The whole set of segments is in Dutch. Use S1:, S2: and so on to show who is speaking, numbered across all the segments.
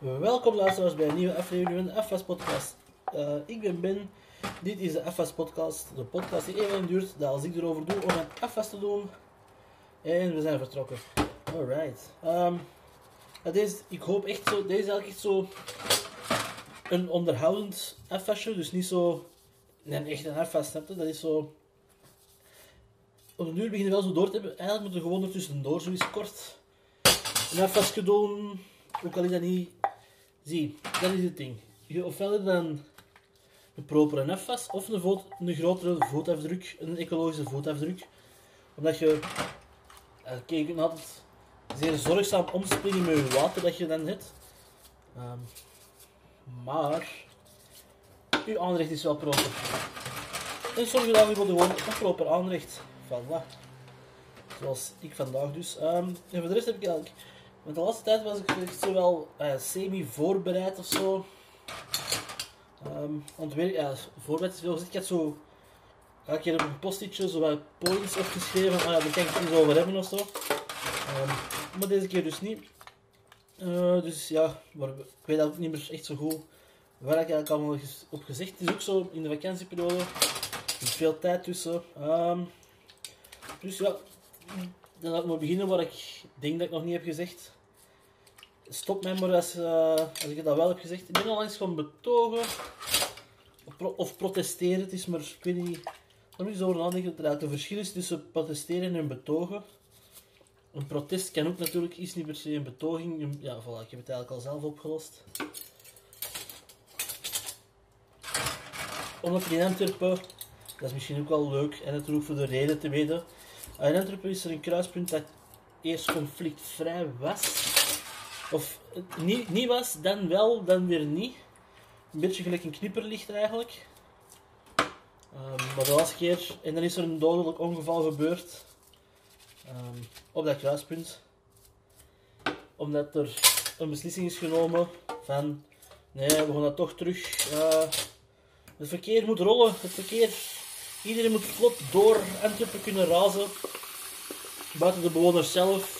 S1: Welkom luisteraars bij een nieuwe aflevering van de FS Podcast. Eh, ik ben Ben, dit is de FS Podcast, de podcast die even duurt dat als ik erover doe om het FS te doen. En we zijn vertrokken. Alright. Ja, deze, ik hoop echt zo, deze is eigenlijk echt zo een onderhoudend FS'je, dus niet zo een echt een FS, snap? Dat is zo... Op de duur beginnen we wel zo door te hebben. Eigenlijk moeten we gewoon er tussendoor zoiets kort een FS'je doen. Ook al is dat niet... Zie, dat is het ding. Je ofwel dan een propere FS of een, voet, grotere voetafdruk, een ecologische voetafdruk. Omdat je... eh, Kijk, je kunt altijd zeer zorgzaam omspringen met je water dat je dan hebt. Ehm, maar... Je aanrecht is wel proper. En sommige dagen willen gewoon een proper aanrecht. Voilà. Zoals ik vandaag dus. Ehm, en voor de rest heb ik eigenlijk... Want de laatste tijd was ik echt zo wel eh, semi-voorbereid of zo. Ontwerp, ja, voorbereid is veel. Ik had zo... Elke keer op een postitje zo wat points opgeschreven. van, Ah ja, daar kan ik het eens over hebben of zo. Ehm, maar deze keer dus niet. Eh, dus ja, maar ik weet ook niet meer echt zo goed waar ik eigenlijk allemaal op gezegd. Het is ook zo in de vakantieperiode. Er is veel tijd tussen. Ehm, dus ja, dan laat ik maar beginnen waar ik denk dat ik nog niet heb gezegd. Stop mij maar als, eh, als ik al wel heb gezegd. Ik ben al eens gaan betogen of, of protesteren. Het is maar, ik weet niet, je eens over nadenken. Dat er een verschil is tussen protesteren en betogen. Een protest kan ook natuurlijk iets niet per se een betoging. Ja, voilà, ik heb het eigenlijk al zelf opgelost. Omdat in Antwerpen, dat is misschien ook wel leuk en natuurlijk voor de reden te weten. In Antwerpen is er een kruispunt dat eerst conflictvrij was. Of het niet, niet was, dan wel, dan weer niet. Een beetje gelijk een knipperlicht eigenlijk. Ehm, maar de laatste keer, en dan is er een dodelijk ongeval gebeurd. ehm, op dat kruispunt. Omdat er een beslissing is genomen van, nee, we gaan dat toch terug. eh, het verkeer moet rollen, het verkeer Iedereen moet vlot door Antwerpen kunnen razen. Buiten de bewoners zelf.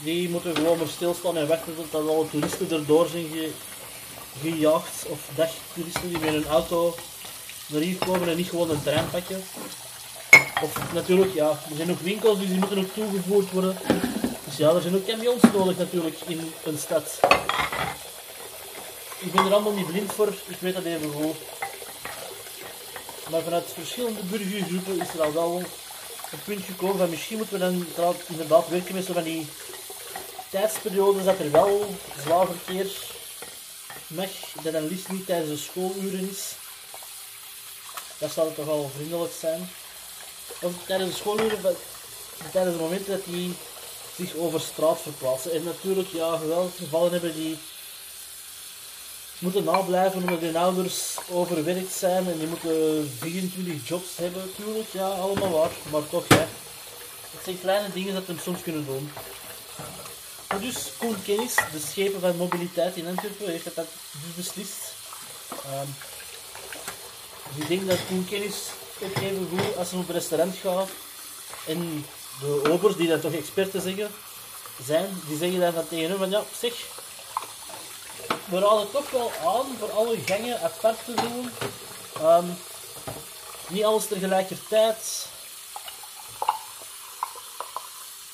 S1: Die moeten gewoon maar stilstaan en wachten tot alle toeristen erdoor zijn ge- gejaagd. Of dagtoeristen die met een auto naar hier komen en niet gewoon een trein pakken. Of natuurlijk, ja, er zijn ook winkels, dus die moeten ook toegevoerd worden. Dus ja, er zijn ook camions nodig natuurlijk in een stad. Ik ben er allemaal niet blind voor, ik weet dat even goed. Maar vanuit verschillende burgergroepen is er al wel een punt gekomen van misschien moeten we dan inderdaad- werken met zo van die tijdsperiodes dat er wel zwaar verkeer mag, dat dan liefst niet tijdens de schooluren is. Dat zou toch wel vriendelijk zijn. Of tijdens de schooluren, tijdens de momenten dat die zich over straat verplaatsen. En natuurlijk, ja, wel gevallen hebben die moeten nablijven omdat hun ouders overwerkt zijn en die moeten 24 jobs hebben, natuurlijk. Ja, allemaal waar. Maar toch, ja. Het zijn kleine dingen dat we soms kunnen doen. Maar dus, Koen Kennis, de schepen van mobiliteit in Antwerpen, heeft dat dus beslist. Ehm, dus ik denk dat Koen Kennis ook even goed als ze op een restaurant gaat en de obers, die dan toch experten zeggen, zijn, die zeggen dan van tegen hem van ja, zeg, we raden toch wel aan voor alle gangen apart te doen. Ehm, niet alles tegelijkertijd.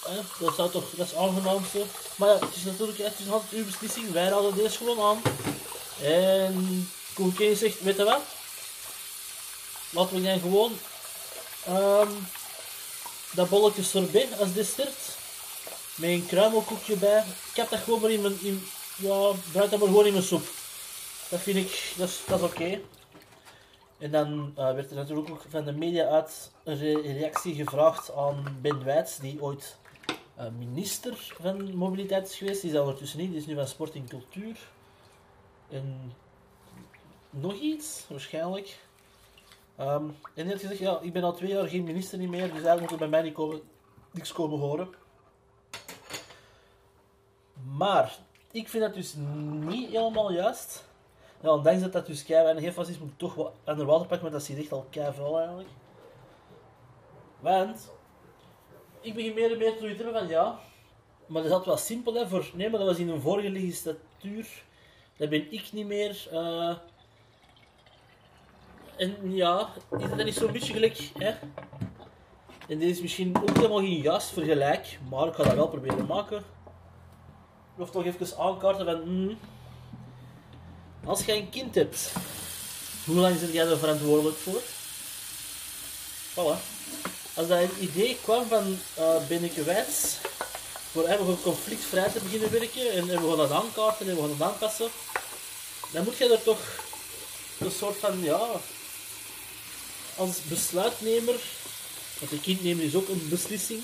S1: Eh, dat zou toch, dat is. Maar ja, het is natuurlijk het is altijd uw beslissing. Wij raden deze gewoon aan. En Koen Keen zegt, weet je wat? Laten we dan gewoon ehm, dat bolletje sorbet als dessert. Met een kruimelkoekje bij. Ik heb dat gewoon maar in mijn... In, ja, bruid dat maar gewoon in mijn soep. Dat vind ik... Dat is, dat is oké. En dan eh, werd er natuurlijk ook van de media uit een re- reactie gevraagd aan Ben Wijts, die ooit eh, minister van mobiliteit is geweest. Die is ondertussen niet. Die is nu van sport en cultuur. En nog iets, waarschijnlijk. Ehm, en hij had gezegd, ja, ik ben al twee jaar geen minister niet meer, dus eigenlijk moet er bij mij niet komen, niks komen horen. Maar, ik vind dat dus niet helemaal juist. Ja, ondanks dat dat dus kei weinig heeft was, is, moet ik toch wat ander water pakken, maar dat is echt al kei vuil eigenlijk. Want, ik begin meer en meer te hebben van ja, maar dat is altijd wel simpel hè, voor, nee, maar dat was in een vorige legislatuur, Dat ben ik niet meer. eh. en ja, is dat niet zo'n beetje gelijk, hè? En dit is misschien ook helemaal geen juist vergelijk, maar ik ga dat wel proberen maken. Of toch even aankaarten van... mm, als jij een kind hebt, hoe lang zit jij er verantwoordelijk voor? Voilà. Als dat een idee kwam van, ben ik wijs voor even conflictvrij te beginnen werken en, en we gaan dat aankaarten en we gaan dat aanpassen, dan moet je er toch een soort van, ja, als besluitnemer, want een kind nemen is ook een beslissing,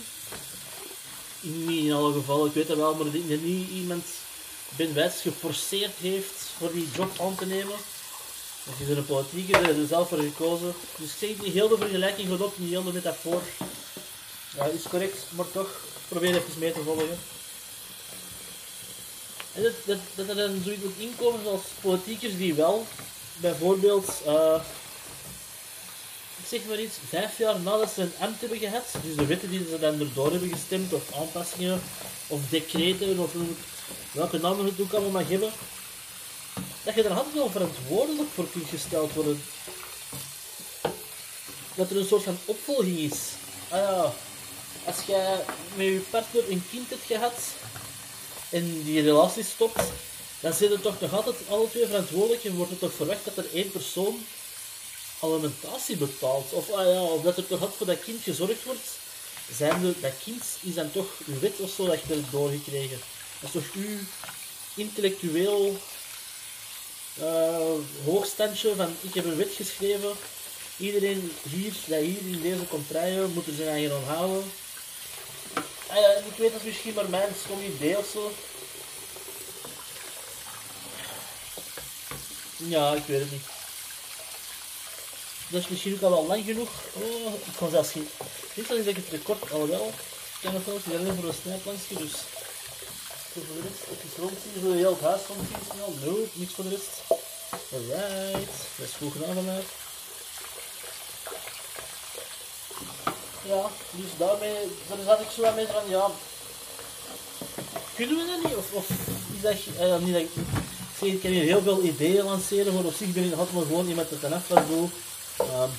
S1: niet in alle gevallen, ik weet dat wel, maar dat niet iemand Ben geforceerd heeft voor die job aan te nemen. Die is een politieker, daar hebben ze zelf voor gekozen. Dus ik zeg niet heel de vergelijking gaat op, niet heel de metafoor. Ja, is correct, maar toch, probeer even mee te volgen. En dat, dat, dat er dan zoiets moet inkomen zoals politiekers die wel, bijvoorbeeld, eh, zeg maar iets, vijf jaar nadat ze een ambt hebben gehad, dus de wetten die ze dan erdoor hebben gestemd, of aanpassingen, of decreten, of welke naam het ook allemaal mag hebben, dat je er altijd wel verantwoordelijk voor kunt gesteld worden. Dat er een soort van opvolging is. Ah als jij met je partner een kind hebt gehad en die relatie stopt, dan zijn er toch nog altijd alle twee verantwoordelijk en wordt er toch verwacht dat er één persoon alimentatie betaalt. Of, ah ja, of dat er toch altijd voor dat kind gezorgd wordt. Zijnde, dat kind is dan toch uw wet of zo dat je doorgekregen. Dat is toch uw intellectueel eh, hoogstandje van ik heb een wet geschreven. Iedereen hier, dat hier in deze komt rijden, moet er zijn eigen aan houden. Ah ja, ik weet dat is misschien maar mijn stom idee of zo. Ja, ik weet het niet. Dat is misschien ook al wel lang genoeg. Oh, ik kan zelfs geen... Niet dat ik het record al wel. Ik kan nog wel eens alleen voor een snijplankje, dus... Voor de rest, even rondzien. Wil je heel het huis rondzien snel? No, niks voor de rest. Alright, dat is goed gedaan van mij. Ja, dus daarmee, dan zat ik zo aan mensen van, ja, kunnen we dat niet? Of, of is dat, eh, niet dat ik, ik zeg, ik kan hier heel veel ideeën lanceren, maar op zich ben ik altijd maar gewoon iemand dat een afwas doe. Ehm,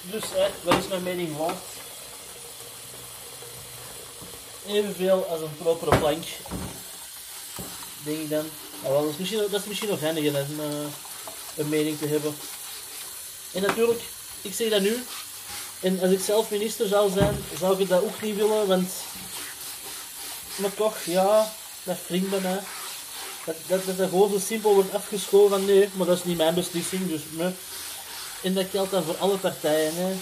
S1: dus, wat is mijn mening waard? Evenveel als een propere plank. Denk ik dan. Nou, dat, is misschien, dat is misschien nog handiger dan eh, een mening te hebben. En natuurlijk, ik zeg dat nu. En als ik zelf minister zou zijn, zou ik dat ook niet willen, want... Maar toch, ja, dat wringt bij mij. Dat, dat, dat, gewoon zo simpel wordt afgeschoven van nee, maar dat is niet mijn beslissing, dus me. En dat geldt dan voor alle partijen. Hè.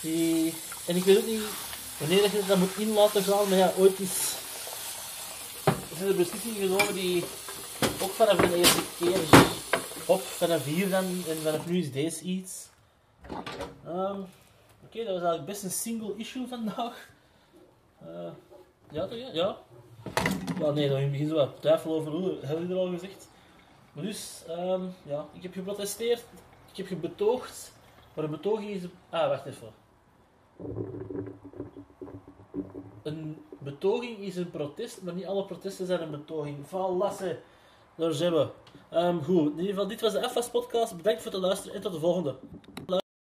S1: Die, en ik weet ook niet wanneer dat je dat moet in laten gaan, maar ja, ooit is... Zijn er beslissingen genomen die ook vanaf de eerste keer op, vanaf hier dan, en vanaf nu is deze iets. Ehm, Oké, dat was eigenlijk best een single issue vandaag. Eh, ja, toch? Ja? ja. Ja, nee, dan in het begin zo wat twijfel over hoe, heb ik er al gezegd. Maar dus, ehm, ja, ik heb geprotesteerd, ik heb gebetoogd, maar een betoging is... Ah, wacht even. Een betoging is een protest, maar niet alle protesten zijn een betoging. Valasse, daar zijn we. Ehm, goed, in ieder geval, dit was de podcast. Bedankt voor het luisteren en tot de volgende.